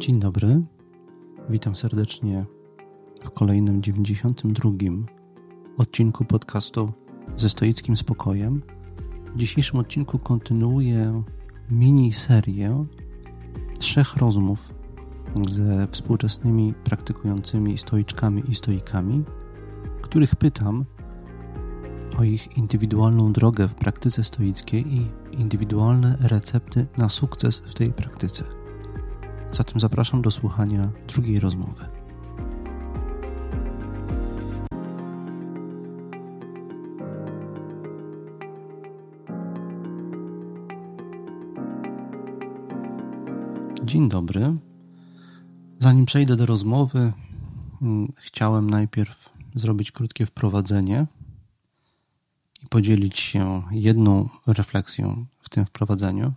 Dzień dobry. Witam serdecznie w kolejnym 92 odcinku podcastu ze stoickim spokojem. W dzisiejszym odcinku kontynuuję mini serię trzech rozmów ze współczesnymi praktykującymi stoiczkami i stoikami, których pytam o ich indywidualną drogę w praktyce stoickiej i indywidualne recepty na sukces w tej praktyce. Zatem zapraszam do słuchania drugiej rozmowy. Dzień dobry. Zanim przejdę do rozmowy, mm, chciałem najpierw zrobić krótkie wprowadzenie i podzielić się jedną refleksją w tym wprowadzeniu.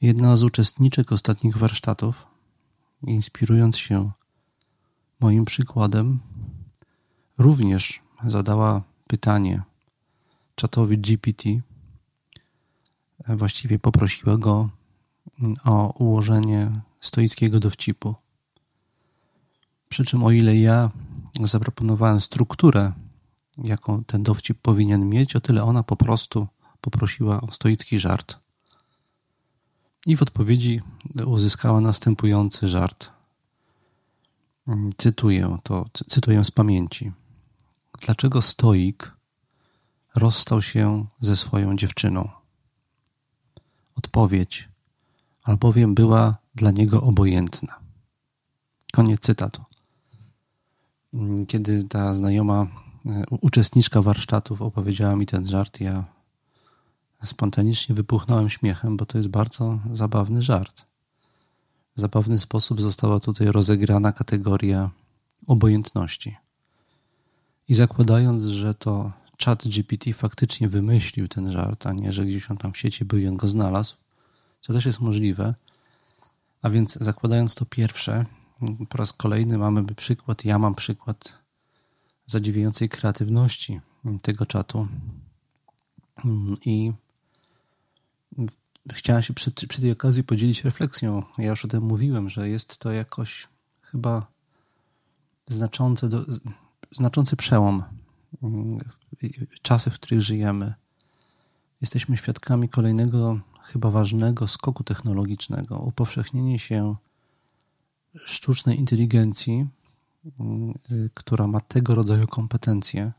Jedna z uczestniczek ostatnich warsztatów, inspirując się moim przykładem, również zadała pytanie czatowi GPT. Właściwie poprosiła go o ułożenie stoickiego dowcipu. Przy czym, o ile ja zaproponowałem strukturę, jaką ten dowcip powinien mieć, o tyle ona po prostu poprosiła o stoicki żart. I w odpowiedzi uzyskała następujący żart. Cytuję to, cytuję z pamięci. Dlaczego stoik rozstał się ze swoją dziewczyną? Odpowiedź, albowiem była dla niego obojętna. Koniec cytatu. Kiedy ta znajoma e, uczestniczka warsztatów opowiedziała mi ten żart, ja spontanicznie wypuchnąłem śmiechem, bo to jest bardzo zabawny żart. W zabawny sposób została tutaj rozegrana kategoria obojętności. I zakładając, że to chat GPT faktycznie wymyślił ten żart, a nie, że gdzieś on tam w sieci był i on go znalazł, co też jest możliwe, a więc zakładając to pierwsze, po raz kolejny mamy przykład, ja mam przykład zadziwiającej kreatywności tego czatu i chciałem się przy, przy tej okazji podzielić refleksją. Ja już o tym mówiłem, że jest to jakoś chyba znaczący, do, znaczący przełom czasy, w których żyjemy. Jesteśmy świadkami kolejnego chyba ważnego skoku technologicznego, upowszechnienie się sztucznej inteligencji, która ma tego rodzaju kompetencje.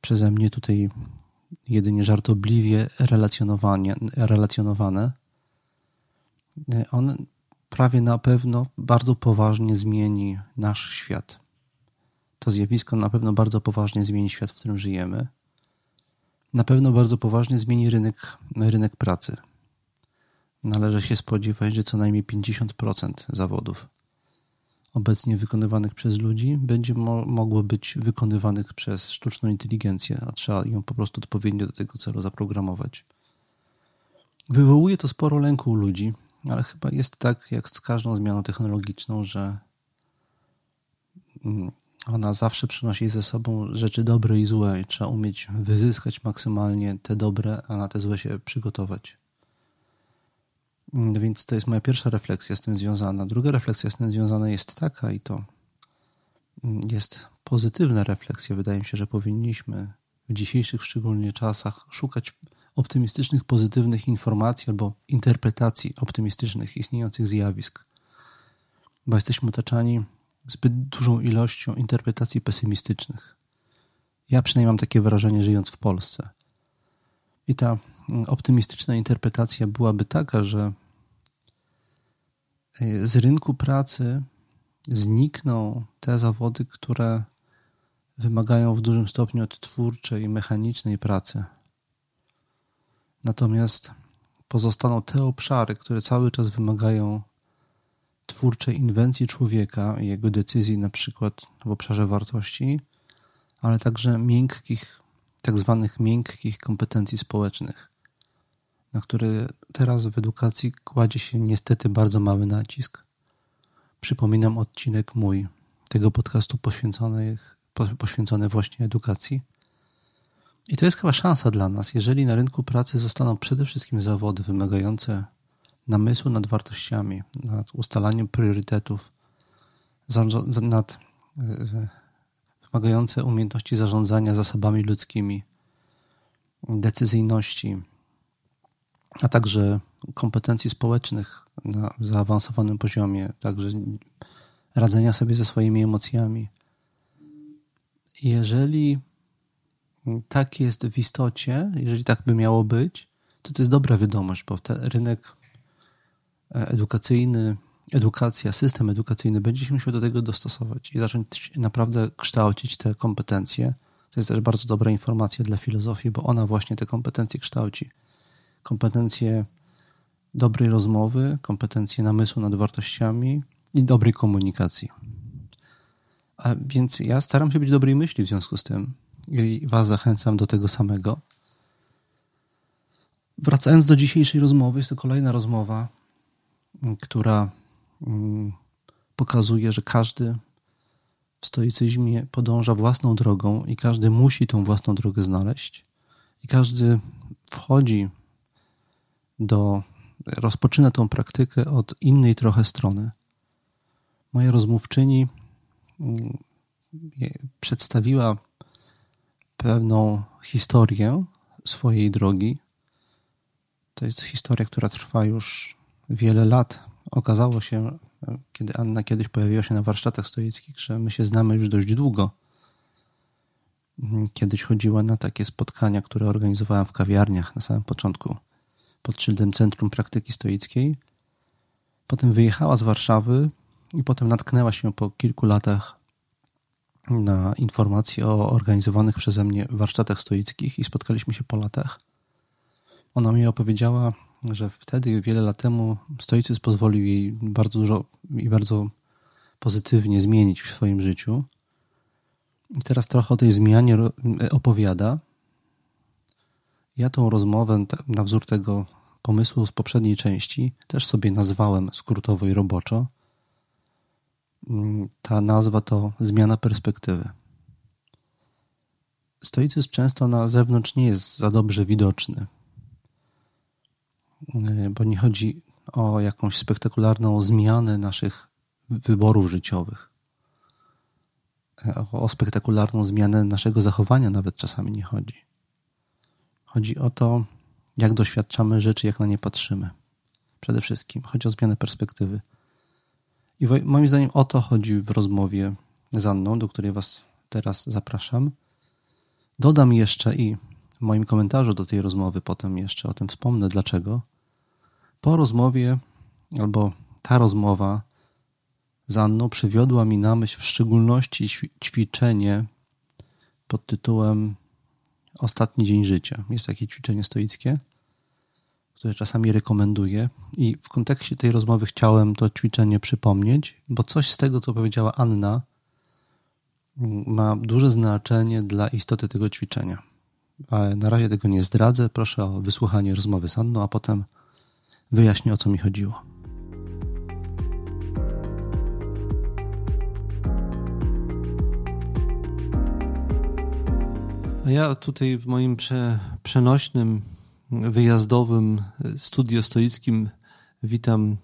Przeze mnie tutaj jedynie żartobliwie relacjonowane, on prawie na pewno bardzo poważnie zmieni nasz świat. To zjawisko na pewno bardzo poważnie zmieni świat, w którym żyjemy. Na pewno bardzo poważnie zmieni rynek, rynek pracy. Należy się spodziewać, że co najmniej 50% zawodów obecnie wykonywanych przez ludzi będzie mo mogło być wykonywanych przez sztuczną inteligencję, a trzeba ją po prostu odpowiednio do tego celu zaprogramować. Wywołuje to sporo lęku u ludzi, ale chyba jest tak, jak z każdą zmianą technologiczną, że mm, ona zawsze przynosi ze sobą rzeczy dobre i złe i trzeba umieć wyzyskać maksymalnie te dobre, a na te złe się przygotować. No więc to jest moja pierwsza refleksja z tym związana. Druga refleksja z tym związana jest taka, i to jest pozytywna refleksja. Wydaje mi się, że powinniśmy w dzisiejszych szczególnie czasach szukać optymistycznych, pozytywnych informacji albo interpretacji optymistycznych istniejących zjawisk, bo jesteśmy otaczani zbyt dużą ilością interpretacji pesymistycznych. Ja przynajmniej mam takie wrażenie, żyjąc w Polsce. I ta optymistyczna interpretacja byłaby taka, że z rynku pracy znikną te zawody, które wymagają w dużym stopniu odtwórczej, mechanicznej pracy. Natomiast pozostaną te obszary, które cały czas wymagają twórczej inwencji człowieka i jego decyzji, na przykład w obszarze wartości, ale także miękkich, tak zwanych miękkich kompetencji społecznych na który teraz w edukacji kładzie się niestety bardzo mały nacisk. Przypominam odcinek mój tego podcastu poświęcony, poświęcony właśnie edukacji. I to jest chyba szansa dla nas, jeżeli na rynku pracy zostaną przede wszystkim zawody wymagające namysłu nad wartościami, nad ustalaniem priorytetów, nad e, wymagające umiejętności zarządzania zasobami ludzkimi, decyzyjności, a także kompetencji społecznych na zaawansowanym poziomie, także radzenia sobie ze swoimi emocjami. Jeżeli tak jest w istocie, jeżeli tak by miało być, to to jest dobra wiadomość, bo rynek e, edukacyjny, edukacja, system edukacyjny będzie się musiał do tego dostosować i zacząć naprawdę kształcić te kompetencje. To jest też bardzo dobra informacja dla filozofii, bo ona właśnie te kompetencje kształci. Kompetencje dobrej rozmowy, kompetencje namysłu nad wartościami i dobrej komunikacji. A więc ja staram się być dobrej myśli w związku z tym i Was zachęcam do tego samego. Wracając do dzisiejszej rozmowy, jest to kolejna rozmowa, która mm, pokazuje, że każdy w stoicyzmie podąża własną drogą i każdy musi tą własną drogę znaleźć. I każdy wchodzi do, rozpoczyna tą praktykę od innej trochę strony. Moja rozmówczyni mm, przedstawiła pewną historię swojej drogi. To jest historia, która trwa już wiele lat. Okazało się, kiedy Anna kiedyś pojawiła się na warsztatach stoickich, że my się znamy już dość długo. Kiedyś chodziła na takie spotkania, które organizowałem w kawiarniach na samym początku pod szyldem Centrum Praktyki Stoickiej. Potem wyjechała z Warszawy i potem natknęła się po kilku latach na informacje o organizowanych przeze mnie warsztatach stoickich i spotkaliśmy się po latach. Ona mi opowiedziała, że wtedy, wiele lat temu, stoicyzm pozwolił jej bardzo dużo i bardzo pozytywnie zmienić w swoim życiu. I teraz trochę o tej zmianie opowiada. Ja tą rozmowę na wzór tego pomysłu z poprzedniej części też sobie nazwałem skrótowo i roboczo Mm, ta nazwa to zmiana perspektywy. Stoicyzm często na zewnątrz nie jest za dobrze widoczny, y, bo nie chodzi o jakąś spektakularną zmianę naszych wyborów życiowych. Y, o spektakularną zmianę naszego zachowania nawet czasami nie chodzi. Chodzi o to, jak doświadczamy rzeczy, jak na nie patrzymy. Przede wszystkim chodzi o zmianę perspektywy. I moim zdaniem o to chodzi w rozmowie z Anną, do której Was teraz zapraszam. Dodam jeszcze i w moim komentarzu do tej rozmowy, potem jeszcze o tym wspomnę, dlaczego. Po rozmowie, albo ta rozmowa z Anną przywiodła mi na myśl w szczególności ćwiczenie pod tytułem Ostatni dzień życia. Jest takie ćwiczenie stoickie które czasami rekomenduję. I w kontekście tej rozmowy chciałem to ćwiczenie przypomnieć, bo coś z tego, co powiedziała Anna, ma duże znaczenie dla istoty tego ćwiczenia. Ale na razie tego nie zdradzę. Proszę o wysłuchanie rozmowy z Anną, a potem wyjaśnię, o co mi chodziło. Ja tutaj w moim prze, przenośnym wyjazdowym studio stoickim witam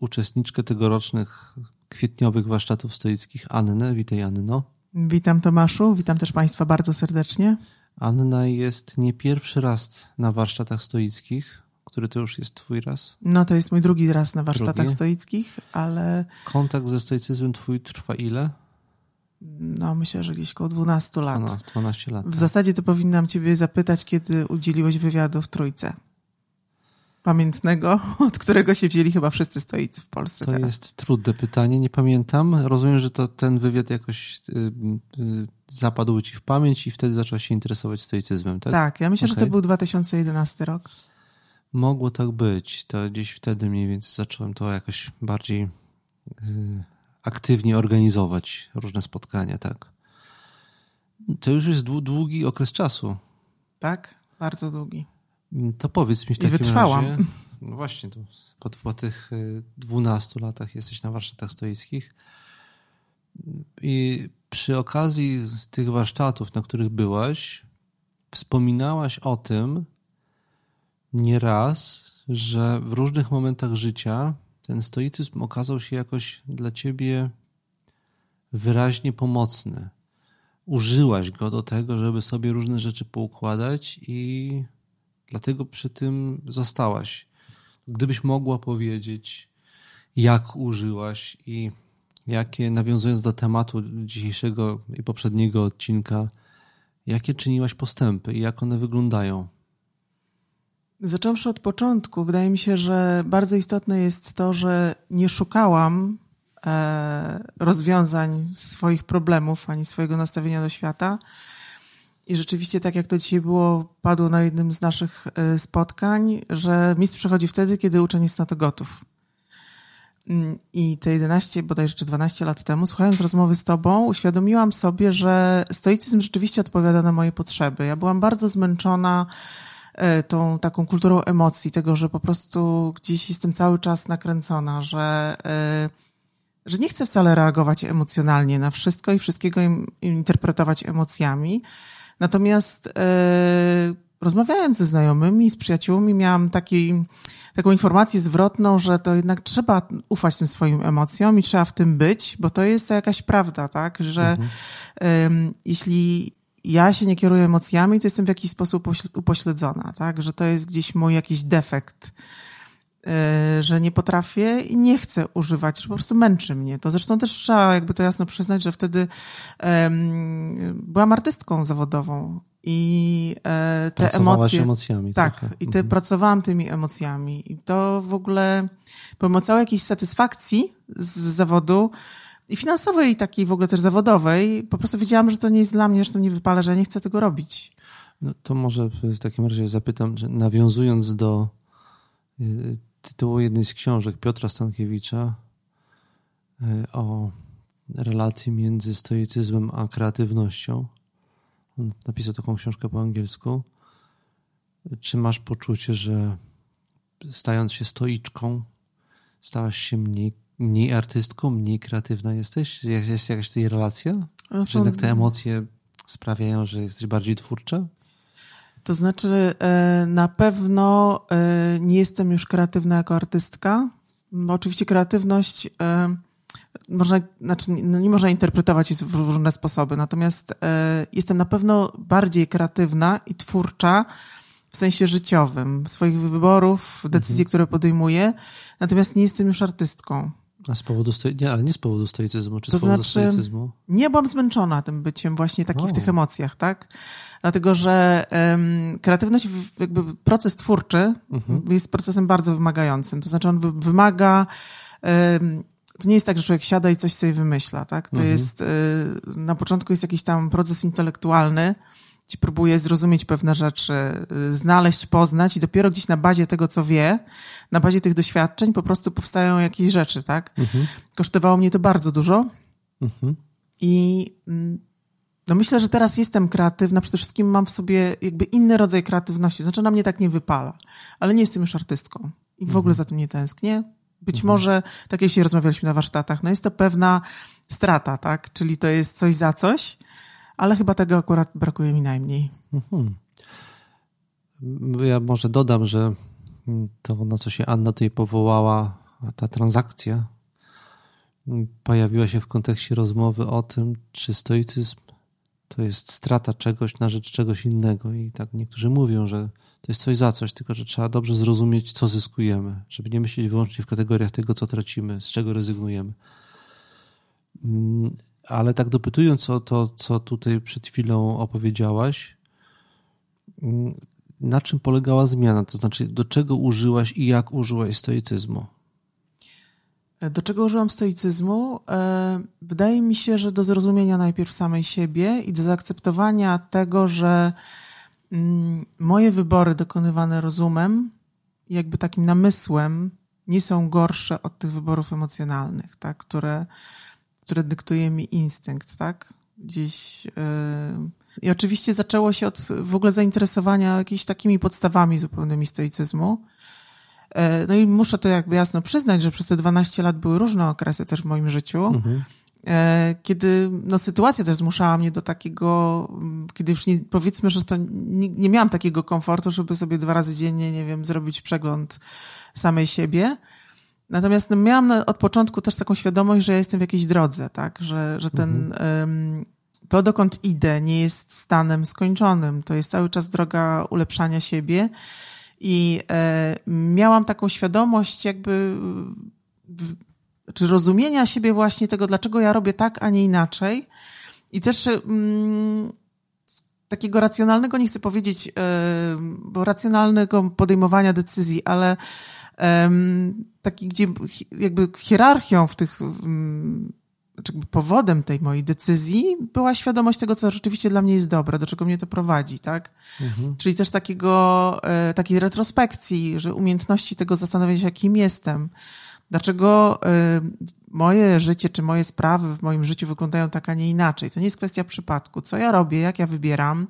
uczestniczkę tegorocznych kwietniowych warsztatów stoickich, Annę. Witaj, Anno. Witam, Tomaszu. Witam też Państwa bardzo serdecznie. Anna jest nie pierwszy raz na warsztatach stoickich. Który to już jest Twój raz? No, to jest mój drugi raz na warsztatach drugi. stoickich, ale. Kontakt ze stoicyzmem Twój trwa ile? No, myślę, że gdzieś około 12 lat. 12, 12 lat. W tak. zasadzie to powinnam Ciebie zapytać, kiedy udzieliłeś wywiadu w Trójce. Pamiętnego, od którego się wzięli chyba wszyscy stoicy w Polsce. To teraz. jest trudne pytanie, nie pamiętam. Rozumiem, że to ten wywiad jakoś y, y, zapadł Ci w pamięć i wtedy zacząłeś się interesować stoicyzmem, tak? Tak, ja myślę, okay. że to był 2011 rok. Mogło tak być. To gdzieś wtedy mniej więcej zacząłem to jakoś bardziej. Y, aktywnie organizować różne spotkania, tak. To już jest długi okres czasu. Tak, bardzo długi. To powiedz mi w takim I wytrwałam. razie. No właśnie, to po, po tych 12 y, latach jesteś na warsztatach stoickich. I przy okazji tych warsztatów, na których byłaś, wspominałaś o tym nieraz, że w różnych momentach życia ten stoicyzm okazał się jakoś dla ciebie wyraźnie pomocny. Użyłaś go do tego, żeby sobie różne rzeczy poukładać i dlatego przy tym zostałaś. Gdybyś mogła powiedzieć, jak użyłaś i jakie, nawiązując do tematu dzisiejszego i poprzedniego odcinka, jakie czyniłaś postępy i jak one wyglądają? Zacząwszy od początku, wydaje mi się, że bardzo istotne jest to, że nie szukałam e, rozwiązań swoich problemów ani swojego nastawienia do świata. I rzeczywiście, tak jak to dzisiaj było, padło na jednym z naszych e, spotkań, że mistrz przychodzi wtedy, kiedy uczeń jest na to gotów. Mm, I te 11, bodajże czy 12 lat temu, słuchając rozmowy z Tobą, uświadomiłam sobie, że stoicyzm rzeczywiście odpowiada na moje potrzeby. Ja byłam bardzo zmęczona tą taką kulturą emocji, tego, że po prostu gdzieś jestem cały czas nakręcona, że, e, że nie chcę wcale reagować emocjonalnie na wszystko i wszystkiego interpretować emocjami. Natomiast e, rozmawiając ze znajomymi, z przyjaciółmi, miałam taki taką informację zwrotną, że to jednak trzeba ufać tym swoim emocjom i trzeba w tym być, bo to jest jakaś prawda, tak? Że mhm. um, jeśli ja się nie kieruję emocjami, to jestem w jakiś sposób upośledzona, tak? Że to jest gdzieś mój jakiś defekt e, że nie potrafię i nie chcę używać, że po prostu męczy mnie. To zresztą też trzeba jakby to jasno przyznać, że wtedy um, byłam artystką zawodową i e, te emocje. emocjami. Tak, trochę. i te mhm. pracowałam tymi emocjami. I to w ogóle, pomimo całej jakiejś satysfakcji z zawodu i finansowej, i takiej w ogóle też zawodowej, po prostu wiedziałam, że to nie jest dla mnie, że to nie wypala, że ja nie chcę tego robić. No to może w takim razie zapytam, nawiązując do y, tytułu jednej z książek Piotra Stankiewicza y, o relacji między stoicyzmem a kreatywnością, napisał taką książkę po angielsku. Czy masz poczucie, że stając się stoiczką, stałaś się mniej, mniej artystką, mniej kreatywna jesteś? Jest jakaś tutaj relacja? No Czy jednak te emocje sprawiają, że jesteś bardziej twórcza? To znaczy, e, na pewno e, nie jestem już kreatywna jako artystka. Oczywiście kreatywność e, można, znaczy no nie można interpretować w różne sposoby, natomiast jestem na pewno bardziej kreatywna i twórcza w sensie życiowym, swoich wyborów, decyzji, mhm. które podejmuję, natomiast nie jestem już artystką. A z powodu stoi... nie, ale nie z powodu stoicyzmu, czy to z powodu znaczy, stoicyzmu? Nie byłam zmęczona tym byciem właśnie taki w tych emocjach, tak? Dlatego, że um, kreatywność, jakby proces twórczy mhm. jest procesem bardzo wymagającym. To znaczy on wymaga um, to nie jest tak, że człowiek siada i coś sobie wymyśla, tak? To mhm. jest, y, na początku jest jakiś tam proces intelektualny, ci próbuje zrozumieć pewne rzeczy, y, znaleźć, poznać i dopiero gdzieś na bazie tego, co wie, na bazie tych doświadczeń po prostu powstają jakieś rzeczy, tak? Mhm. Kosztowało mnie to bardzo dużo mhm. i mm, no myślę, że teraz jestem kreatywna, przede wszystkim mam w sobie jakby inny rodzaj kreatywności, znaczy na mnie tak nie wypala, ale nie jestem już artystką i w ogóle za tym nie tęsknię, być mhm. może, tak jak się rozmawialiśmy na warsztatach, no jest to pewna strata, tak? Czyli to jest coś za coś, ale chyba tego akurat brakuje mi najmniej. Mhm. Ja może dodam, że to, na co się Anna tutaj powołała, ta transakcja, pojawiła się w kontekście rozmowy o tym, czy stoicyzm to jest strata czegoś na rzecz czegoś innego. I tak niektórzy mówią, że to jest coś za coś, tylko że trzeba dobrze zrozumieć, co zyskujemy, żeby nie myśleć wyłącznie w kategoriach tego, co tracimy, z czego rezygnujemy. Ale tak dopytując o to, co tutaj przed chwilą opowiedziałaś, mm, na czym polegała zmiana? To znaczy, do czego użyłaś i jak użyłaś stoicyzmu? Do czego użyłam stoicyzmu? E, wydaje mi się, że do zrozumienia najpierw samej siebie i do zaakceptowania tego, że mm, moje wybory dokonywane rozumem, jakby takim namysłem, nie są gorsze od tych wyborów emocjonalnych, tak? które, które dyktuje mi instynkt, tak? Gdzieś. Yy... I oczywiście zaczęło się od w ogóle zainteresowania jakimiś takimi podstawami zupełnymi stoicyzmu. E, no i muszę to jakby jasno przyznać, że przez te 12 lat były różne okresy też w moim życiu. Mhm. e, kiedy no, sytuacja też zmuszała mnie do takiego, kiedy już nie, powiedzmy, że to nie, nie miałam takiego komfortu, żeby sobie dwa razy dziennie, nie wiem, zrobić przegląd samej siebie. Natomiast no, miałam od początku też taką świadomość, że ja jestem w jakiejś drodze, tak? Że, że ten, mhm. to dokąd idę nie jest stanem skończonym. To jest cały czas droga ulepszania siebie. I e, miałam taką świadomość, jakby, czy rozumienia siebie właśnie tego, dlaczego ja robię tak, a nie inaczej. I też mm, takiego racjonalnego, nie chcę powiedzieć, bo racjonalnego podejmowania decyzji, ale taki, gdzie jakby hierarchią w tych, czy powodem tej mojej decyzji była świadomość tego, co rzeczywiście dla mnie jest dobre, do czego mnie to prowadzi, tak? Mhm. Czyli też takiego, e, takiej retrospekcji, że umiejętności tego zastanowienia się, kim jestem, dlaczego e, moje życie czy moje sprawy w moim życiu wyglądają tak, a nie inaczej. To nie jest kwestia przypadku. Co ja robię, jak ja wybieram,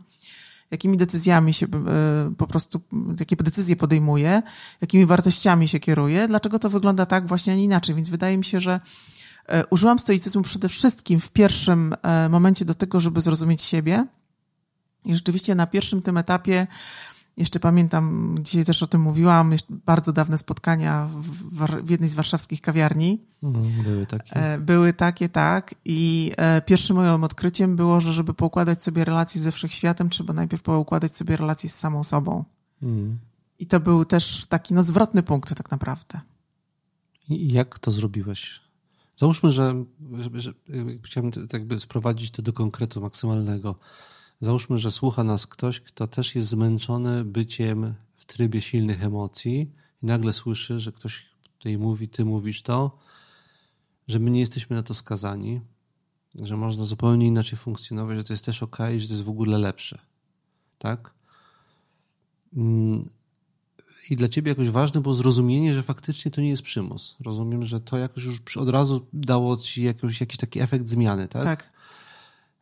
jakimi decyzjami się e, po prostu, jakie decyzje podejmuję, jakimi wartościami się kieruję, dlaczego to wygląda tak właśnie, a nie inaczej. Więc wydaje mi się, że e, użyłam stoicyzmu przede wszystkim w pierwszym e, momencie do tego, żeby zrozumieć siebie. I rzeczywiście na pierwszym tym etapie jeszcze pamiętam, dzisiaj też o tym mówiłam, bardzo dawne spotkania w, w jednej z warszawskich kawiarni. Mhm, były takie. E, były takie, tak. I e, pierwszym moim odkryciem było, że żeby poukładać sobie relacje ze wszechświatem, trzeba najpierw poukładać sobie relacje z samą sobą. Mhm. I to był też taki no, zwrotny punkt tak naprawdę. I jak to zrobiłeś? Załóżmy, że, że, że chciałbym jakby sprowadzić to do konkretu maksymalnego. Załóżmy, że słucha nas ktoś, kto też jest zmęczony byciem w trybie silnych emocji i nagle słyszy, że ktoś tutaj mówi, ty mówisz to, że my nie jesteśmy na to skazani, że można zupełnie inaczej funkcjonować, że to jest też ok, że to jest w ogóle lepsze. Tak? Mm, I dla ciebie jakoś ważne było zrozumienie, że faktycznie to nie jest przymus. Rozumiem, że to jakoś już od razu dało ci jakiś, jakiś taki efekt zmiany, tak? Tak.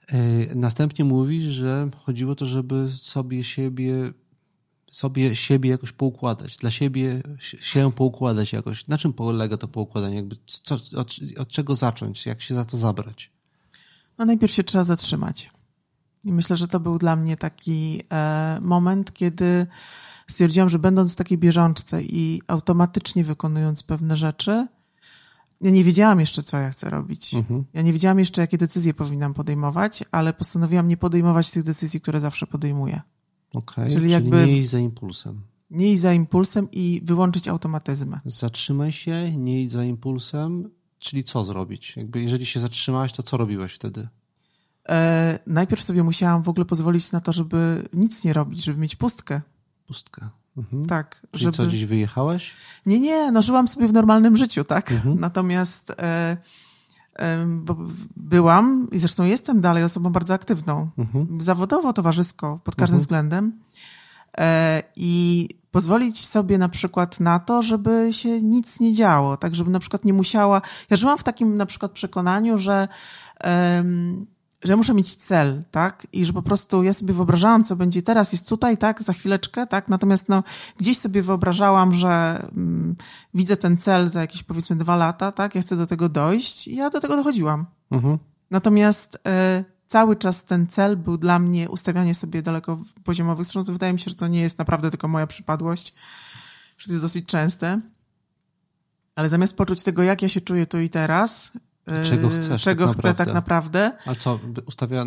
E, następnie mówisz, że chodziło o to, żeby sobie siebie, sobie siebie jakoś poukładać, dla siebie się poukładać jakoś. Na czym polega to poukładanie? Jakby co, od, od czego zacząć? Jak się za to zabrać? No najpierw się trzeba zatrzymać. I myślę, że to był dla mnie taki e, moment, kiedy stwierdziłam, że będąc w takiej bieżączce i automatycznie wykonując pewne rzeczy, ja nie wiedziałam jeszcze, co ja chcę robić. Mhm. Ja nie wiedziałam jeszcze, jakie decyzje powinnam podejmować, ale postanowiłam nie podejmować tych decyzji, które zawsze podejmuję. Okay, czyli, czyli jakby nie iść za impulsem. Nie iść za impulsem i wyłączyć automatyzmy. Zatrzymaj się, nie idź za impulsem, czyli co zrobić? Jakby jeżeli się zatrzymałaś, to co robiłaś wtedy? E, najpierw sobie musiałam w ogóle pozwolić na to, żeby nic nie robić, żeby mieć pustkę. Pustkę. Mhm. Tak. Czyli żeby... co, gdzieś wyjechałaś? Nie, nie, no żyłam sobie w normalnym życiu, tak? Mhm. Natomiast e, e, byłam i zresztą jestem dalej osobą bardzo aktywną. Mhm. Zawodowo, towarzysko, pod każdym mhm. względem. E, I pozwolić sobie na przykład na to, żeby się nic nie działo, tak, żeby na przykład nie musiała. Ja żyłam w takim na przykład przekonaniu, że że muszę mieć cel, tak? I że po prostu ja sobie wyobrażałam, co będzie teraz, jest tutaj, tak? Za chwileczkę, tak? Natomiast no, gdzieś sobie wyobrażałam, że mm, widzę ten cel za jakieś powiedzmy dwa lata, tak? Ja chcę do tego dojść i ja do tego dochodziłam. Mhm. Natomiast y, cały czas ten cel był dla mnie ustawianie sobie daleko poziomowych stron. Wydaje mi się, że to nie jest naprawdę tylko moja przypadłość, że to jest dosyć częste. Ale zamiast poczuć tego, jak ja się czuję tu i teraz, Czego yy, chcesz? Czego tak chcę tak naprawdę. A co, ustawia,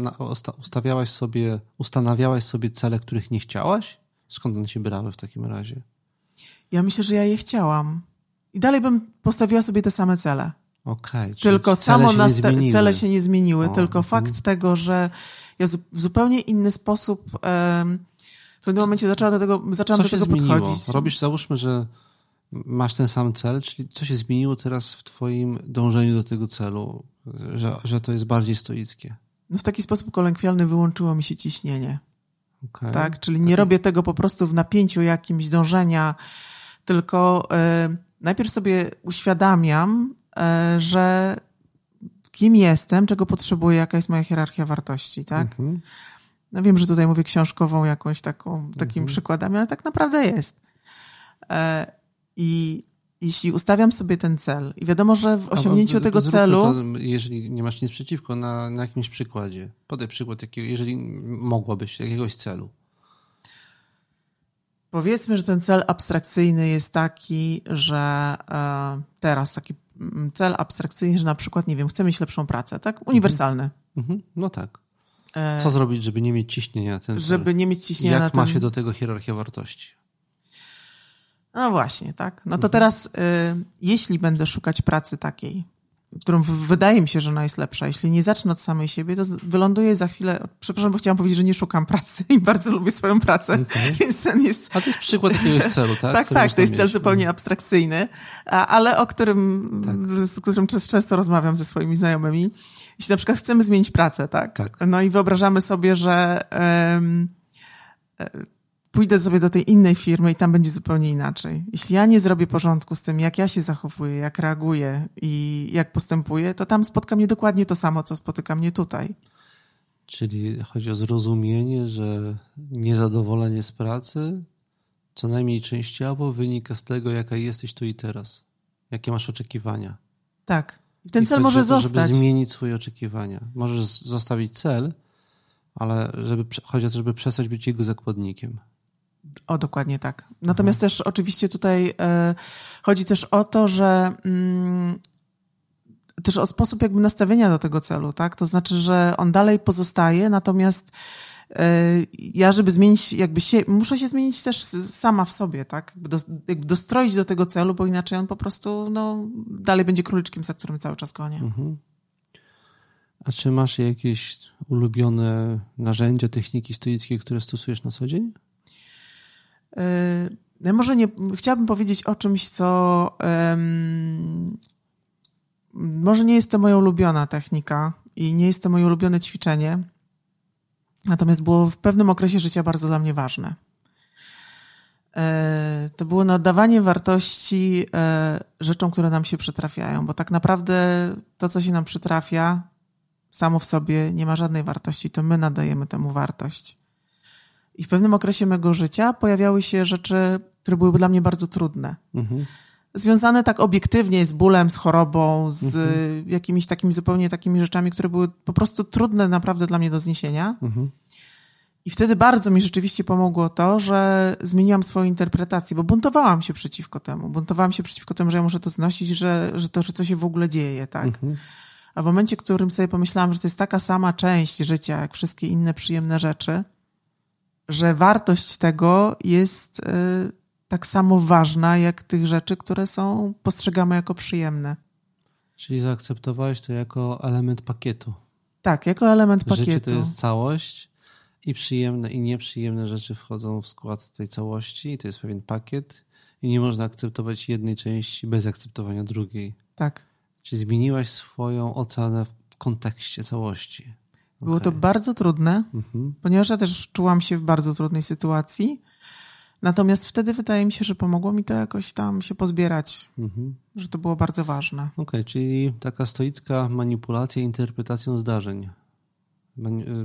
ustawiałaś sobie, ustanawiałaś sobie cele, których nie chciałaś? Skąd one się brały w takim razie? Ja myślę, że ja je chciałam. I dalej bym postawiła sobie te same cele. Okej. Okay, tylko samo cele się, nie cele się nie zmieniły, o, tylko hmm. fakt tego, że ja w zupełnie inny sposób w pewnym momencie zaczęłam do tego, zaczęłam do tego podchodzić. Robisz, załóżmy, że masz ten sam cel, czyli co się zmieniło teraz w twoim dążeniu do tego celu, że, że to jest bardziej stoickie? No w taki sposób kolekwialny wyłączyło mi się ciśnienie. Okay. Tak, czyli nie robię tego po prostu w napięciu jakimś dążenia, tylko y, najpierw sobie uświadamiam, y, że kim jestem, czego potrzebuję, jaka jest moja hierarchia wartości, tak? Mm -hmm. No wiem, że tutaj mówię książkową jakąś taką, takim mm -hmm. przykładami, ale tak naprawdę jest. E, i jeśli ustawiam sobie ten cel i wiadomo, że w osiągnięciu tego celu. To, jeżeli nie masz nic przeciwko, na, na jakimś przykładzie. Podaj przykład, jakiego, jeżeli mogłabyś, jakiegoś celu. Powiedzmy, że ten cel abstrakcyjny jest taki, że e, teraz taki mm, cel abstrakcyjny, że na przykład, nie wiem, chcę mieć lepszą pracę, tak? Uniwersalny. Mhm. No tak. E, Co zrobić, żeby nie mieć ciśnienia na ten Żeby nie mieć ciśnienia Jak na ten... ma się do tego hierarchia wartości? No właśnie, tak. No to mhm. teraz, y, jeśli będę szukać pracy takiej, którą wydaje mi się, że ona jest lepsza, jeśli nie zacznę od samej siebie, to wyląduję za chwilę. Przepraszam, bo chciałam powiedzieć, że nie szukam pracy i bardzo lubię swoją pracę, okay. więc ten jest. A to jest przykład jakiegoś celu, tak? tak, tak, to jest cel zupełnie abstrakcyjny, ale o którym, tak. z którym często rozmawiam ze swoimi znajomymi. Jeśli na przykład chcemy zmienić pracę, tak? tak. No i wyobrażamy sobie, że. Um, pójdę sobie do tej innej firmy i tam będzie zupełnie inaczej. Jeśli ja nie zrobię porządku z tym, jak ja się zachowuję, jak reaguję i jak postępuję, to tam spotka mnie dokładnie to samo, co spotyka mnie tutaj. Czyli chodzi o zrozumienie, że niezadowolenie z pracy co najmniej częściowo wynika z tego, jaka jesteś tu i teraz. Jakie masz oczekiwania. Tak. I ten I cel może to, zostać. Żeby zmienić swoje oczekiwania. Możesz zostawić cel, ale żeby, chodzi o to, żeby przestać być jego zakładnikiem. O, dokładnie tak. Natomiast mhm. też oczywiście tutaj e, chodzi też o to, że mm, też o sposób jakby nastawienia do tego celu, tak? To znaczy, że on dalej pozostaje, natomiast e, ja, żeby zmienić jakby się, muszę się zmienić też sama w sobie, tak? Jakby, do, jakby dostroić do tego celu, bo inaczej on po prostu no, dalej będzie króliczkiem, za którym cały czas gonię. Mhm. A czy masz jakieś ulubione narzędzia, techniki stoickie, które stosujesz na co dzień? Ja może nie, chciałabym powiedzieć o czymś, co może nie jest to moja ulubiona technika i nie jest to moje ulubione ćwiczenie, natomiast było w pewnym okresie życia bardzo dla mnie ważne. Yy, to było nadawanie wartości yy, rzeczom, które nam się przytrafiają, bo tak naprawdę to, co się nam przytrafia, samo w sobie nie ma żadnej wartości, to my nadajemy temu wartość. I w pewnym okresie mego życia pojawiały się rzeczy, które były dla mnie bardzo trudne. Mhm. Związane tak obiektywnie z bólem, z chorobą, z mhm. jakimiś takimi zupełnie takimi rzeczami, które były po prostu trudne naprawdę dla mnie do zniesienia. Mhm. I wtedy bardzo mi rzeczywiście pomogło to, że zmieniłam swoją interpretację, bo buntowałam się przeciwko temu. Buntowałam się przeciwko temu, że ja muszę to znosić, że, że to, że co się w ogóle dzieje, tak? Mhm. A w momencie, w którym sobie pomyślałam, że to jest taka sama część życia, jak wszystkie inne przyjemne rzeczy, że wartość tego jest y, tak samo ważna, jak tych rzeczy, które są postrzegane jako przyjemne. Czyli zaakceptowałeś to jako element pakietu. Tak, jako element pakietu. Życie to jest całość i przyjemne i nieprzyjemne rzeczy wchodzą w skład tej całości i to jest pewien pakiet i nie można akceptować jednej części bez akceptowania drugiej. Tak. Czyli zmieniłaś swoją ocenę w kontekście całości. Było okay. to bardzo trudne, mhm. ponieważ ja też czułam się w bardzo trudnej sytuacji. Natomiast wtedy wydaje mi się, że pomogło mi to jakoś tam się pozbierać, mhm. że to było bardzo ważne. Okej, okay, czyli taka stoicka manipulacja interpretacją zdarzeń.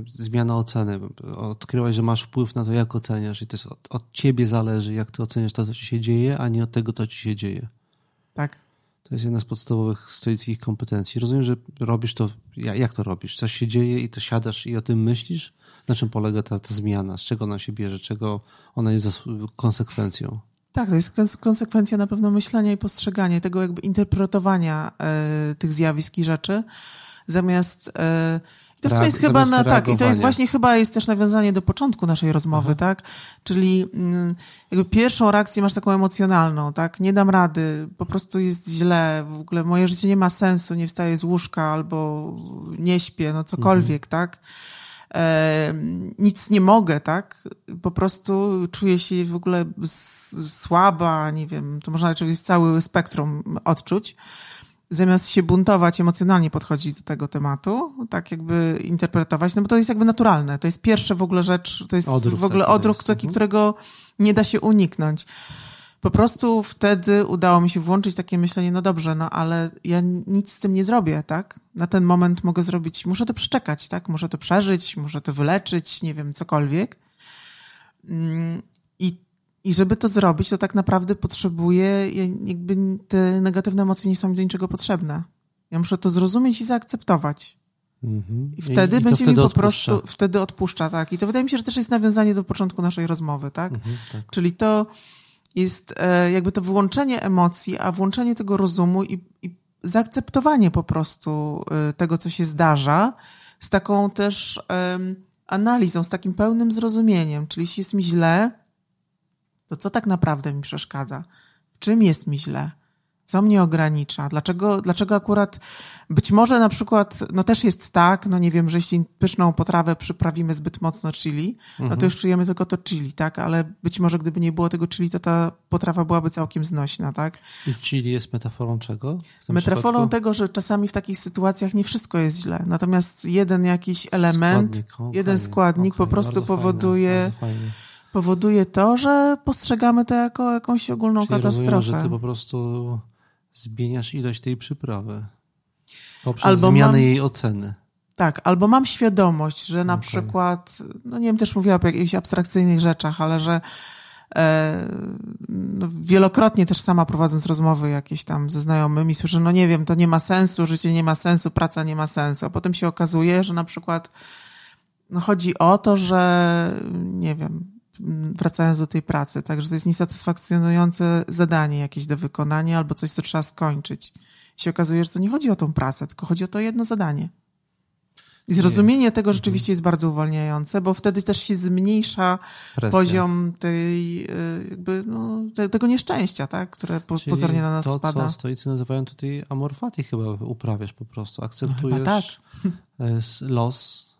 Zmiana oceny. Odkryłaś, że masz wpływ na to, jak oceniasz, i to jest od, od ciebie zależy, jak ty oceniasz to, co ci się dzieje, a nie od tego, co ci się dzieje. Tak. To jest jedna z podstawowych stoickich kompetencji. Rozumiem, że robisz to, jak to robisz? Coś się dzieje i to siadasz i o tym myślisz? Na czym polega ta, ta zmiana? Z czego ona się bierze? Czego ona jest konsekwencją? Tak, to jest konsekwencja na pewno myślenia i postrzegania, tego jakby interpretowania e, tych zjawisk i rzeczy, zamiast e, to jest chyba na tak, i to jest właśnie chyba jest też nawiązanie do początku naszej rozmowy, Aha. tak? Czyli mm, jakby pierwszą reakcję masz taką emocjonalną, tak? Nie dam rady, po prostu jest źle, w ogóle moje życie nie ma sensu, nie wstaję z łóżka albo nie śpię, no cokolwiek, mhm. tak? E, nic nie mogę, tak? Po prostu czuję się w ogóle słaba, nie wiem, to można oczywiście cały spektrum odczuć zamiast się buntować, emocjonalnie podchodzić do tego tematu, tak jakby interpretować, no bo to jest jakby naturalne. To jest pierwsza w ogóle rzecz, to jest odruch w ogóle taki odruch, taki, mhm. którego nie da się uniknąć. Po prostu wtedy udało mi się włączyć takie myślenie, no dobrze, no ale ja nic z tym nie zrobię, tak? Na ten moment mogę zrobić, muszę to przeczekać, tak? Muszę to przeżyć, muszę to wyleczyć, nie wiem, cokolwiek. Mm, I I żeby to zrobić, to tak naprawdę potrzebuję, jakby te negatywne emocje nie są mi do niczego potrzebne. Ja muszę to zrozumieć i zaakceptować. Mhm. I wtedy I, i będzie wtedy mi po odpuszcza. prostu, wtedy odpuszcza, tak. I to wydaje mi się, że też jest nawiązanie do początku naszej rozmowy, tak? Mhm, tak. Czyli to jest e, jakby to wyłączenie emocji, a włączenie tego rozumu i, i zaakceptowanie po prostu e, tego, co się zdarza, z taką też um, analizą, z takim pełnym zrozumieniem. Czyli jeśli jest mi źle, to co tak naprawdę mi przeszkadza? W czym jest mi źle? Co mnie ogranicza? Dlaczego, dlaczego akurat być może na przykład, no też jest tak, no nie wiem, że jeśli pyszną potrawę przyprawimy zbyt mocno chili, mhm. no to już czujemy tylko to chili, tak? Ale być może gdyby nie było tego chili, to ta potrawa byłaby całkiem znośna, tak? I chili jest metaforą czego? Metaforą przypadku? tego, że czasami w takich sytuacjach nie wszystko jest źle. Natomiast jeden jakiś element, składnik, okay, jeden składnik okay, po prostu powoduje... Fajne, powoduje to, że postrzegamy to jako jakąś ogólną Czyli katastrofę. Rozumiem, że ty po prostu zmieniasz ilość tej przyprawy poprzez albo zmianę mam, jej oceny. Tak, albo mam świadomość, że na okay. przykład, no nie wiem, też mówiła o jakichś abstrakcyjnych rzeczach, ale że e, no wielokrotnie też sama prowadząc rozmowy jakieś tam ze znajomymi słyszę, no nie wiem, to nie ma sensu, życie nie ma sensu, praca nie ma sensu, a potem się okazuje, że na przykład no chodzi o to, że nie wiem, wracając do tej pracy. Także to jest niesatysfakcjonujące zadanie jakieś do wykonania albo coś, co trzeba skończyć. I się okazuje, że to nie chodzi o tą pracę, tylko chodzi o to jedno zadanie. I zrozumienie nie. tego mhm. rzeczywiście jest bardzo uwalniające, bo wtedy też się zmniejsza Presja. poziom tej, y, jakby, no, tego nieszczęścia, tak? które Czyli pozornie na nas to, spada. To, co stoicy nazywają tutaj amorfatii chyba uprawiasz po prostu. Akceptujesz no, tak. E,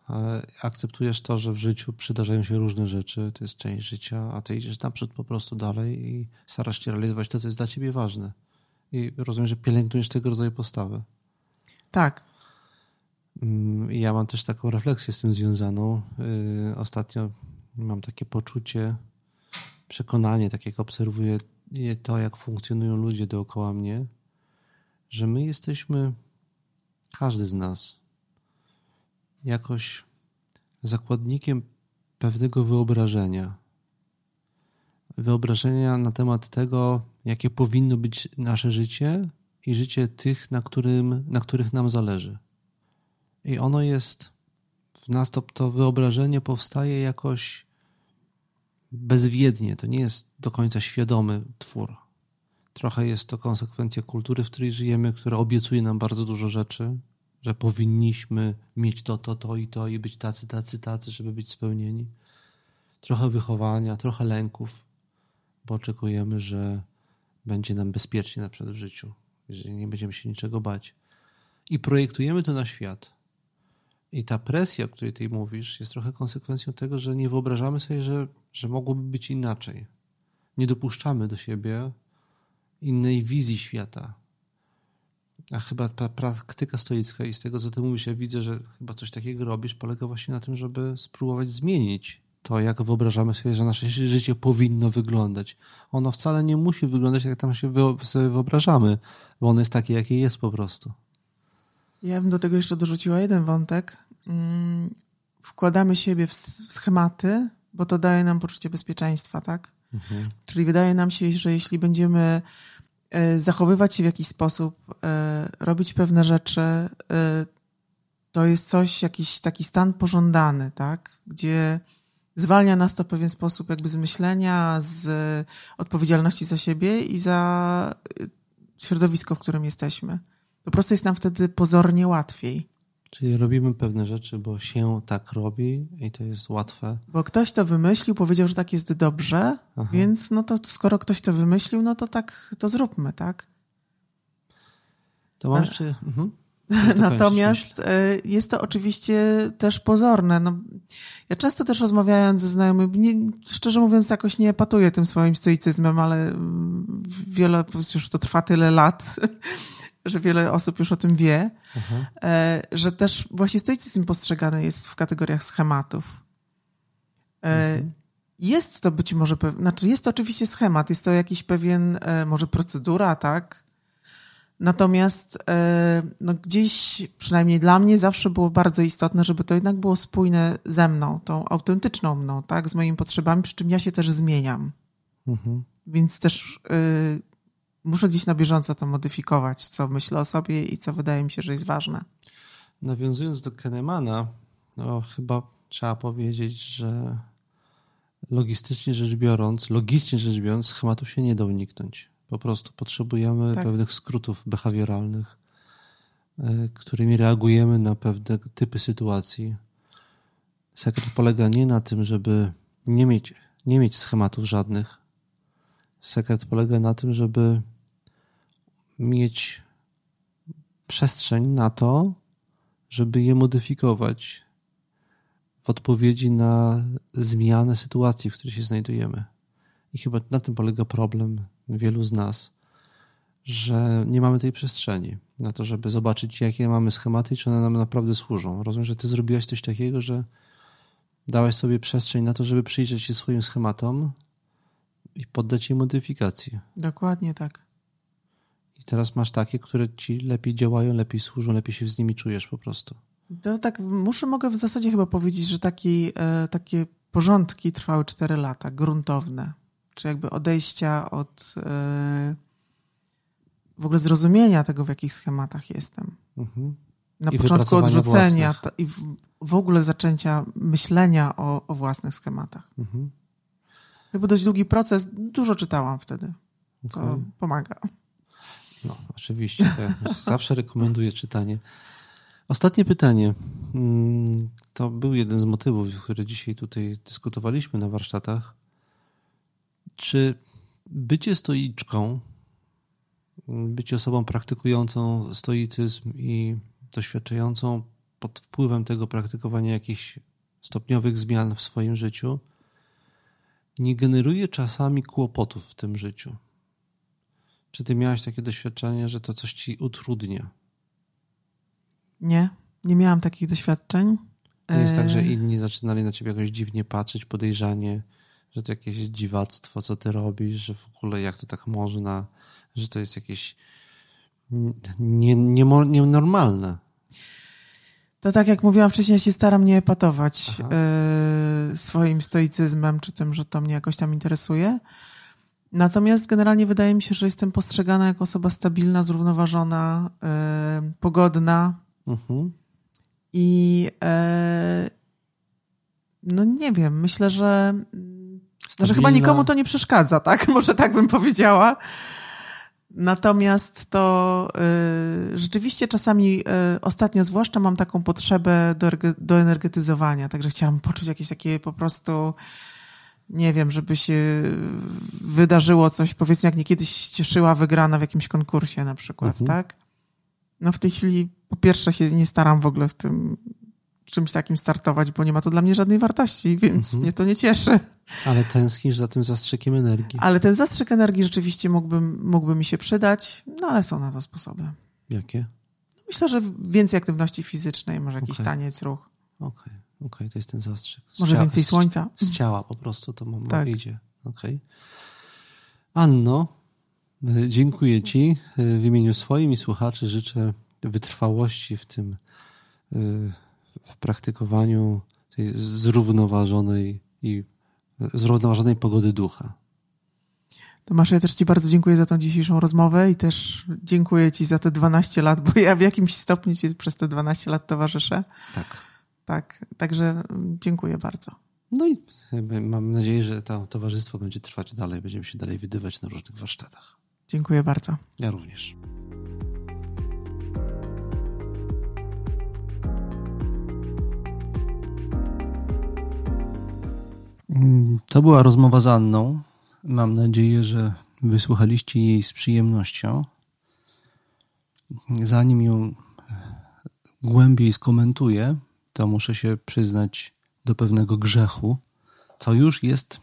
los, akceptujesz to, że w życiu przydarzają się różne rzeczy, to jest część życia, a ty idziesz naprzód po prostu dalej i starasz się realizować to, co jest dla ciebie ważne. I rozumiem, że pielęgnujesz tego rodzaju postawy. Tak. Mm, ja mam też taką refleksję z tym związaną. Y, ostatnio mam takie poczucie, przekonanie, tak jak obserwuję to, jak funkcjonują ludzie dookoła mnie, że my jesteśmy, każdy z nas, jakoś zakładnikiem pewnego wyobrażenia. Wyobrażenia na temat tego, jakie powinno być nasze życie i życie tych, na, którym, na których nam zależy. I ono jest w nas, to, to wyobrażenie powstaje jakoś bezwiednie. To nie jest do końca świadomy twór. Trochę jest to konsekwencja kultury, w której żyjemy, która obiecuje nam bardzo dużo rzeczy, że powinniśmy mieć to, to, to i to i być tacy, tacy, tacy, żeby być spełnieni. Trochę wychowania, trochę lęków, bo oczekujemy, że będzie nam bezpiecznie na przykład w życiu, jeżeli nie będziemy się niczego bać. I projektujemy to na świat. I ta presja, o której ty mówisz, jest trochę konsekwencją tego, że nie wyobrażamy sobie, że, że mogłoby być inaczej. Nie dopuszczamy do siebie innej wizji świata, a chyba ta praktyka stoicka i z tego, co ty mówisz, ja widzę, że chyba coś takiego robisz, polega właśnie na tym, żeby spróbować zmienić to, jak wyobrażamy sobie, że nasze życie powinno wyglądać. Ono wcale nie musi wyglądać, jak tam się sobie wyobrażamy, bo ono jest takie, jakie jest po prostu. Ja bym do tego jeszcze dorzuciła jeden wątek. Mm, wkładamy siebie w schematy, bo to daje nam poczucie bezpieczeństwa, tak? Mhm. Czyli wydaje nam się, że jeśli będziemy zachowywać się w jakiś sposób, e, robić pewne rzeczy, e, to jest coś, jakiś taki stan pożądany, tak? Gdzie zwalnia nas to w pewien sposób jakby z myślenia, z odpowiedzialności za siebie i za środowisko, w którym jesteśmy. Po prostu jest nam wtedy pozornie łatwiej. Czyli robimy pewne rzeczy, bo się tak robi i to jest łatwe. Bo ktoś to wymyślił, powiedział, że tak jest dobrze, Aha. więc no to skoro ktoś to wymyślił, no to tak to zróbmy, tak? To masz czy... Mhm. Natomiast e, jest to oczywiście też pozorne. No, ja często też rozmawiając ze znajomymi, nie, szczerze mówiąc, jakoś nie patuję tym swoim stoicyzmem, ale mm, wiele, już to trwa tyle lat, że wiele osób już o tym wie, mhm. że też właśnie stoicyzm postrzegany jest w kategoriach schematów. E, mhm. Jest to być może, znaczy jest to oczywiście schemat, jest to jakiś pewien, e, może procedura, tak? Natomiast no gdzieś, przynajmniej dla mnie, zawsze było bardzo istotne, żeby to jednak było spójne ze mną, tą autentyczną mną, tak? Z moimi potrzebami, przy czym ja się też zmieniam. Mhm. Więc też y, muszę gdzieś na bieżąco to modyfikować, co myślę o sobie i co wydaje mi się, że jest ważne. Nawiązując do Kahnemana, no, chyba trzeba powiedzieć, że logistycznie rzecz biorąc, logicznie rzecz biorąc, schematów się nie da uniknąć. Po prostu potrzebujemy tak. pewnych skrótów behawioralnych, e, którymi reagujemy na pewne typy sytuacji. Sekret polega nie na tym, żeby nie mieć, nie mieć schematów żadnych. Sekret polega na tym, żeby mieć przestrzeń na to, żeby je modyfikować w odpowiedzi na zmianę sytuacji, w której się znajdujemy. I chyba na tym polega problem wielu z nas, że nie mamy tej przestrzeni na to, żeby zobaczyć, jakie mamy schematy i czy one nam naprawdę służą. Rozumiem, że ty zrobiłaś coś takiego, że dałeś sobie przestrzeń na to, żeby przyjrzeć się swoim schematom i poddać je modyfikacji. Dokładnie tak. I teraz masz takie, które ci lepiej działają, lepiej służą, lepiej się z nimi czujesz po prostu. To tak, muszę, mogę w zasadzie chyba powiedzieć, że taki, e, takie porządki trwały 4 lata, gruntowne. Czy jakby odejścia od e, w ogóle zrozumienia tego, w jakich schematach jestem. Mhm. Na I początku odrzucenia ta, i w, w, ogóle zaczęcia myślenia o, o własnych schematach. Mhm. To był dość długi proces. Dużo czytałam wtedy. To okay. pomaga. No, oczywiście. Zawsze rekomenduję czytanie. Ostatnie pytanie. Mm, to był jeden z motywów, który dzisiaj tutaj dyskutowaliśmy na warsztatach. Czy bycie stoiczką, bycie osobą praktykującą stoicyzm i doświadczającą pod wpływem tego praktykowania jakichś stopniowych zmian w swoim życiu, nie generuje czasami kłopotów w tym życiu? Czy ty miałaś takie doświadczenie, że to coś ci utrudnia? Nie, nie miałam takich doświadczeń. Nie jest tak, że e, inni zaczynali na ciebie jakoś dziwnie patrzeć, podejrzanie, że to jakieś dziwactwo, co ty robisz, że w ogóle jak to tak można, że to jest jakieś nienormalne. Nie, nie to tak jak mówiłam wcześniej, ja się staram nie epatować y, swoim stoicyzmem, czy tym, że to mnie jakoś tam interesuje. Natomiast generalnie wydaje mi się, że jestem postrzegana jako osoba stabilna, zrównoważona, y, pogodna, Mhm. I e, no nie wiem, myślę, że, że chyba nikomu to nie przeszkadza, tak? Może tak bym powiedziała. Natomiast to y, rzeczywiście czasami y, ostatnio zwłaszcza mam taką potrzebę do, do energetyzowania, także chciałam poczuć jakieś takie po prostu nie wiem, żeby się wydarzyło coś, powiedzmy jak nie kiedyś cieszyła wygrana w jakimś konkursie na przykład, mhm. tak? No w tej chwili po pierwsze się nie staram w ogóle w tym czymś takim startować, bo nie ma to dla mnie żadnej wartości, więc mhm. mnie to nie cieszy. Ale tęsknisz za tym zastrzykiem energii. Ale ten zastrzyk energii rzeczywiście mógłby, mógłby mi się przydać, no ale są na to sposoby. Jakie? Myślę, że więcej aktywności fizycznej, może jakiś okay. taniec, ruch. Okej, okay. Okej, okay. to jest ten zastrzyk. Z może więcej słońca. Z, z, ciała po prostu to tak. idzie. Okej. Anno, dziękuję Ci. W imieniu swoim i słuchaczy życzę wytrwałości w tym, y, w praktykowaniu tej zrównoważonej i zrównoważonej pogody ducha. Tomasz, ja też Ci bardzo dziękuję za tą dzisiejszą rozmowę i też dziękuję Ci za te 12 lat, bo ja w jakimś stopniu Ci przez te 12 lat towarzyszę. Tak. Tak, także dziękuję bardzo. No i mam nadzieję, że to towarzystwo będzie trwać dalej, będziemy się dalej widywać na różnych warsztatach. Dziękuję bardzo. Ja również. Mm, to była rozmowa z Anną. Mam nadzieję, że wysłuchaliście jej z przyjemnością. Zanim ją głębiej skomentuję, to muszę się przyznać do pewnego grzechu, co już jest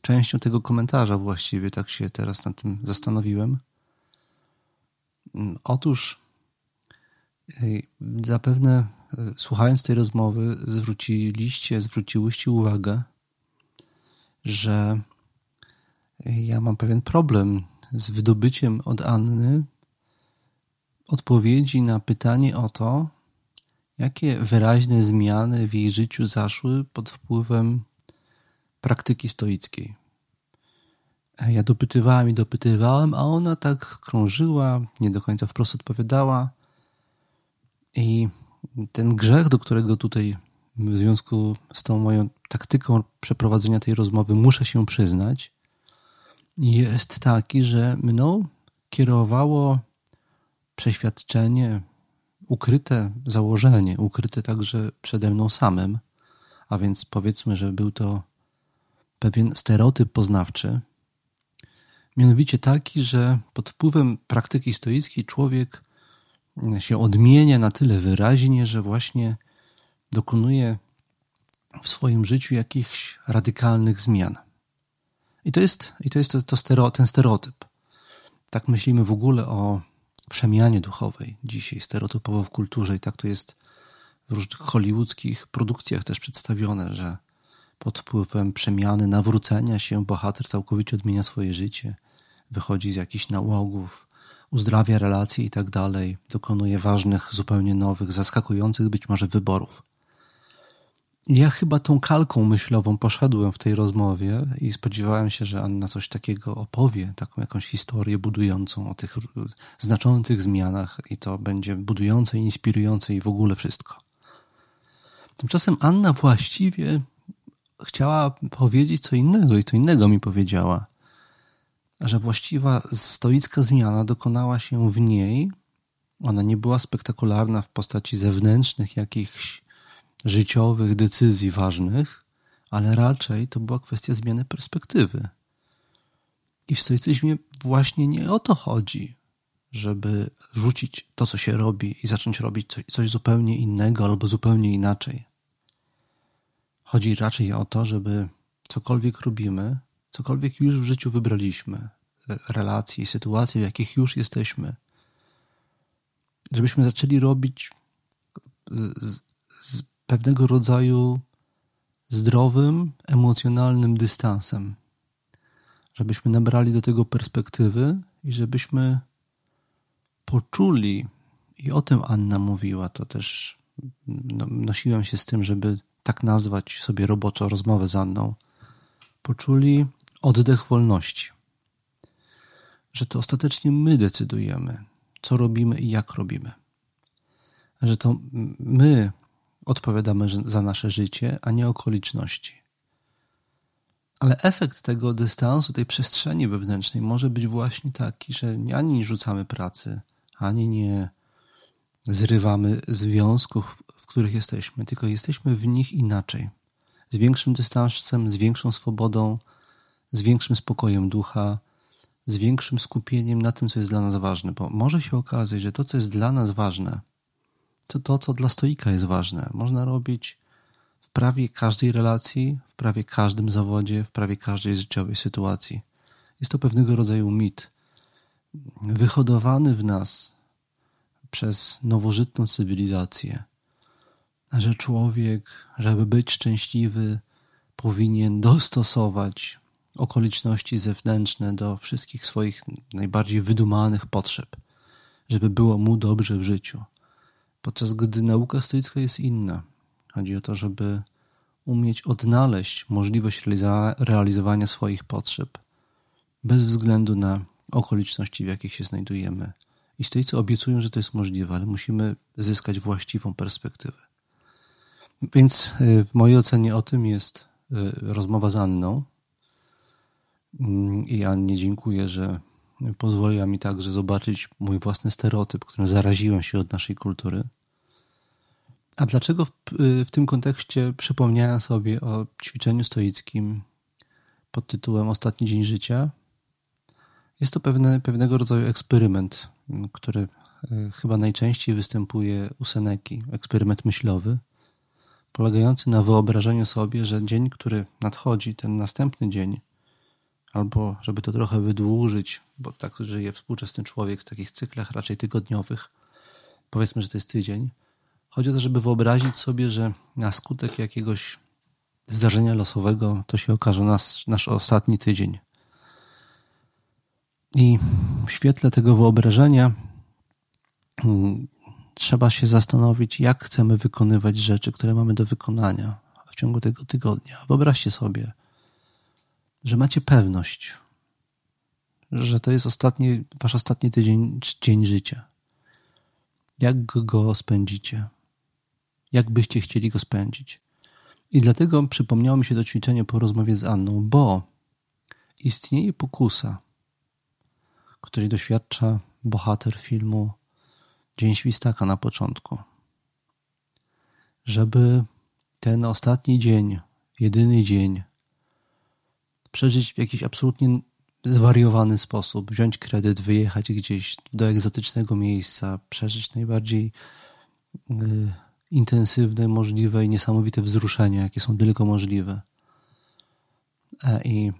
częścią tego komentarza właściwie, tak się teraz nad tym zastanowiłem. Otóż zapewne e, słuchając tej rozmowy zwróciliście, zwróciłyście uwagę, że ja mam pewien problem z wydobyciem od Anny odpowiedzi na pytanie o to, jakie wyraźne zmiany w jej życiu zaszły pod wpływem praktyki stoickiej. Ja dopytywałem i dopytywałem, a ona tak krążyła, nie do końca wprost odpowiadała. I ten grzech, do którego tutaj w związku z tą moją taktyką przeprowadzenia tej rozmowy muszę się przyznać, jest taki, że mną kierowało przeświadczenie, ukryte założenie, ukryte także przede mną samym, a więc powiedzmy, że był to pewien stereotyp poznawczy, mianowicie taki, że pod wpływem praktyki stoickiej człowiek się odmienia na tyle wyraźnie, że właśnie dokonuje w swoim życiu jakichś radykalnych zmian. I to jest, i to jest to, to stereo, ten stereotyp. Tak myślimy w ogóle o przemianie duchowej dzisiaj, stereotypowo w kulturze, i tak to jest w różnych hollywoodzkich produkcjach też przedstawione, że pod wpływem przemiany, nawrócenia się bohater całkowicie odmienia swoje życie, wychodzi z jakichś nałogów, uzdrawia relacje i tak dalej, dokonuje ważnych, zupełnie nowych, zaskakujących być może wyborów. Ja chyba tą kalką myślową poszedłem w tej rozmowie i spodziewałem się, że Anna coś takiego opowie, taką jakąś historię budującą o tych znaczących zmianach i to będzie budujące, inspirujące i w ogóle wszystko. Tymczasem Anna właściwie chciała powiedzieć co innego i co innego mi powiedziała. Że właściwa stoicka zmiana dokonała się w niej. Ona nie była spektakularna w postaci zewnętrznych jakichś życiowych decyzji ważnych, ale raczej to była kwestia zmiany perspektywy. I w stoicyzmie właśnie nie o to chodzi, żeby rzucić to, co się robi i zacząć robić coś zupełnie innego albo zupełnie inaczej. Chodzi raczej o to, żeby cokolwiek robimy, cokolwiek już w życiu wybraliśmy, relacje, sytuacje, w jakich już jesteśmy, żebyśmy zaczęli robić z, z pewnego rodzaju zdrowym, emocjonalnym dystansem. Żebyśmy nabrali do tego perspektywy i żebyśmy poczuli, i o tym Anna mówiła, to też no, nosiłem się z tym, żeby tak nazwać sobie roboczo rozmowę z Anną, poczuli oddech wolności. Że to ostatecznie my decydujemy, co robimy i jak robimy. Że to my odpowiadamy za nasze życie, a nie okoliczności. Ale efekt tego dystansu, tej przestrzeni wewnętrznej może być właśnie taki, że ani nie rzucamy pracy, ani nie zrywamy związków, w których jesteśmy, tylko jesteśmy w nich inaczej. Z większym dystansem, z większą swobodą, z większym spokojem ducha, z większym skupieniem na tym, co jest dla nas ważne. Bo może się okazać, że to, co jest dla nas ważne, to to, co dla stoika jest ważne. Można robić w prawie każdej relacji, w prawie każdym zawodzie, w prawie każdej życiowej sytuacji. Jest to pewnego rodzaju mit, wyhodowany w nas przez nowożytną cywilizację, że człowiek, żeby być szczęśliwy, powinien dostosować okoliczności zewnętrzne do wszystkich swoich najbardziej wydumanych potrzeb, żeby było mu dobrze w życiu. Podczas gdy nauka stoicka jest inna. Chodzi o to, żeby umieć odnaleźć możliwość realizowania swoich potrzeb bez względu na okoliczności, w jakich się znajdujemy. I stoicy obiecują, że to jest możliwe, ale musimy zyskać właściwą perspektywę. Więc y, w mojej ocenie o tym jest y, rozmowa z Anną. Mm, I Annie dziękuję, że pozwoliła mi także zobaczyć mój własny stereotyp, którym zaraziłem się od naszej kultury. A dlaczego w, w tym kontekście przypomniałem sobie o ćwiczeniu stoickim pod tytułem Ostatni dzień życia? Jest to pewne, pewnego rodzaju eksperyment, który e, chyba najczęściej występuje u Seneki, eksperyment myślowy, polegający na wyobrażeniu sobie, że dzień, który nadchodzi, ten następny dzień, albo żeby to trochę wydłużyć, bo tak żyje współczesny człowiek w takich cyklach raczej tygodniowych, powiedzmy, że to jest tydzień. Chodzi o to, żeby wyobrazić sobie, że na skutek jakiegoś zdarzenia losowego to się okaże nas, nasz ostatni tydzień. I w świetle tego wyobrażenia mm, trzeba się zastanowić, jak chcemy wykonywać rzeczy, które mamy do wykonania w ciągu tego tygodnia. Wyobraźcie sobie, że macie pewność, że to jest ostatni, wasz ostatni tydzień, dzień życia. Jak go spędzicie? Jak byście chcieli go spędzić? I dlatego przypomniało mi się to ćwiczenie po rozmowie z Anną, bo istnieje pokusa, której doświadcza bohater filmu Dzień Świstaka na początku, żeby ten ostatni dzień, jedyny dzień, przeżyć w jakiś absolutnie zwariowany sposób, wziąć kredyt, wyjechać gdzieś do egzotycznego miejsca, przeżyć najbardziej y, intensywne, możliwe i niesamowite wzruszenia, jakie są tylko możliwe. E, I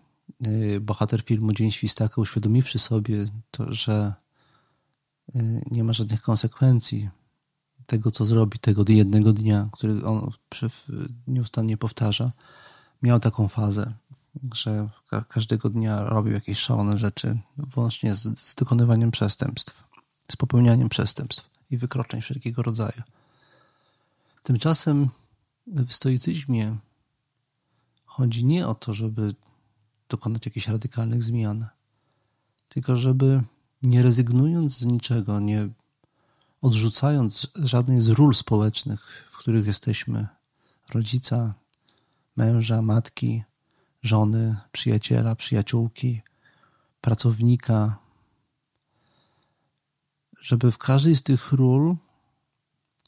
y, bohater filmu Dzień Świstaka, uświadomiwszy sobie to, że y, nie ma żadnych konsekwencji tego, co zrobi tego jednego dnia, który on nieustannie powtarza, miał taką fazę, że każdego dnia robił jakieś szalone rzeczy, włącznie z, z dokonywaniem przestępstw, z popełnianiem przestępstw i wykroczeń wszelkiego rodzaju. Tymczasem w stoicyzmie chodzi nie o to, żeby dokonać jakichś radykalnych zmian, tylko żeby nie rezygnując z niczego, nie odrzucając żadnej z ról społecznych, w których jesteśmy, rodzica, męża, matki, żony, przyjaciela, przyjaciółki, pracownika, żeby w każdej z tych ról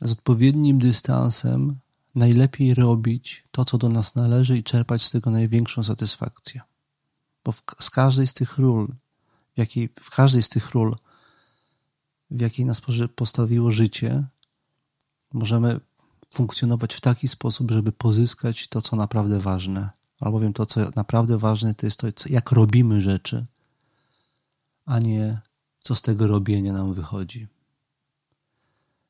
z odpowiednim dystansem najlepiej robić to, co do nas należy i czerpać z tego największą satysfakcję. Bo w, z każdej z tych ról, w, jakiej, w każdej z tych ról, w jakiej nas postawiło życie, możemy funkcjonować w taki sposób, żeby pozyskać to, co naprawdę ważne. Albowiem to, co naprawdę ważne, to jest to, jak robimy rzeczy, a nie co z tego robienia nam wychodzi.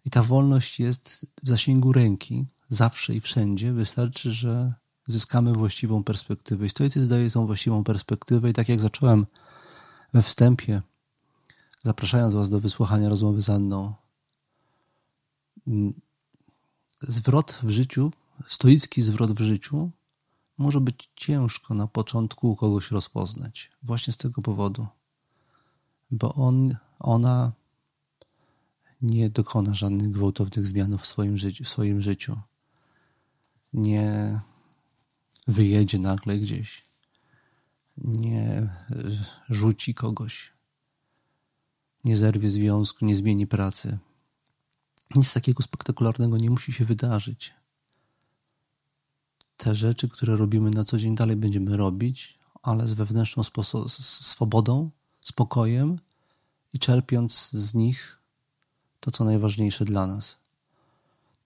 I ta wolność jest w zasięgu ręki, zawsze i wszędzie. Wystarczy, że zyskamy właściwą perspektywę. I stoicy zdaje tą właściwą perspektywę. I tak jak zacząłem we wstępie, zapraszając Was do wysłuchania rozmowy z Anną, mm, zwrot w życiu, stoicki zwrot w życiu, może być ciężko na początku kogoś rozpoznać. Właśnie z tego powodu. Bo on, ona nie dokona żadnych gwałtownych zmian w swoim, życiu, w swoim życiu. Nie wyjedzie nagle gdzieś. Nie rzuci kogoś. Nie zerwie związku, nie zmieni pracy. Nic takiego spektakularnego nie musi się wydarzyć. Te rzeczy, które robimy na co dzień, dalej będziemy robić, ale z wewnętrzną swobodą, spokojem i czerpiąc z nich to, co najważniejsze dla nas.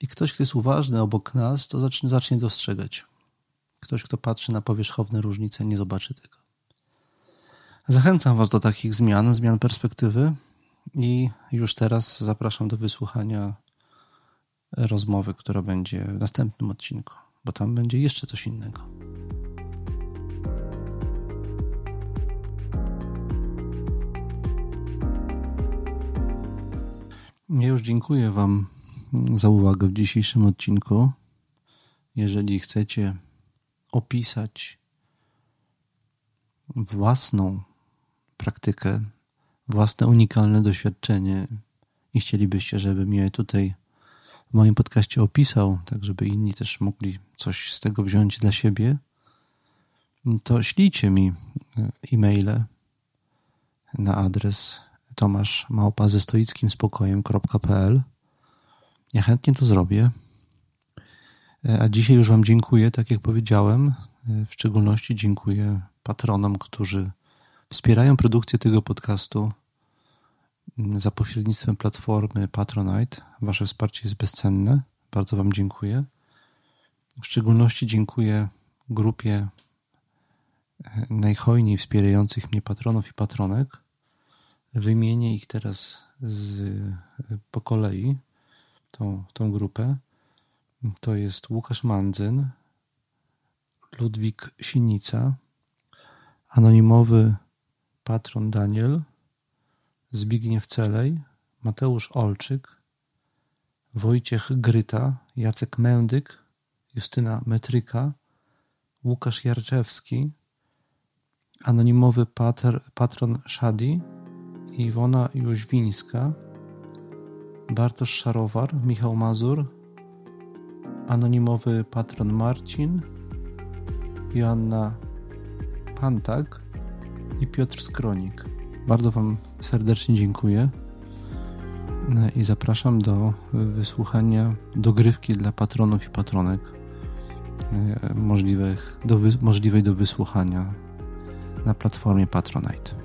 I ktoś, kto jest uważny obok nas, to zacznie, zacznie dostrzegać. Ktoś, kto patrzy na powierzchowne różnice, nie zobaczy tego. Zachęcam Was do takich zmian, zmian perspektywy i już teraz zapraszam do wysłuchania rozmowy, która będzie w następnym odcinku, bo tam będzie jeszcze coś innego. Ja już dziękuję Wam za uwagę w dzisiejszym odcinku. Jeżeli chcecie opisać własną praktykę, własne unikalne doświadczenie i chcielibyście, żebym je tutaj w moim podcaście opisał, tak żeby inni też mogli coś z tego wziąć dla siebie, to ślijcie mi e-maile na adres Tomasz Małpa ze stoickim spokojem.pl. Ja chętnie to zrobię. E, a dzisiaj już Wam dziękuję, tak jak powiedziałem. E, w szczególności dziękuję patronom, którzy wspierają produkcję tego podcastu za pośrednictwem platformy Patronite. Wasze wsparcie jest bezcenne. Bardzo Wam dziękuję. W szczególności dziękuję grupie e, najhojniej wspierających mnie patronów i patronek. Wymienię ich teraz z, po kolei, tą, tą grupę. To jest Łukasz Mandzyn, Ludwik Sinica, anonimowy patron Daniel, Zbigniew Celej, Mateusz Olczyk, Wojciech Gryta, Jacek Mędyk, Justyna Metryka, Łukasz Jarczewski, anonimowy patr, patron Shadi, Iwona Jóźwińska, Bartosz Szarowar, Michał Mazur, anonimowy patron Marcin, Joanna Pantak i Piotr Skronik. Bardzo Wam serdecznie dziękuję i zapraszam do wysłuchania dogrywki dla patronów i patronek e, możliwych, do, możliwej do wysłuchania na platformie Patronite.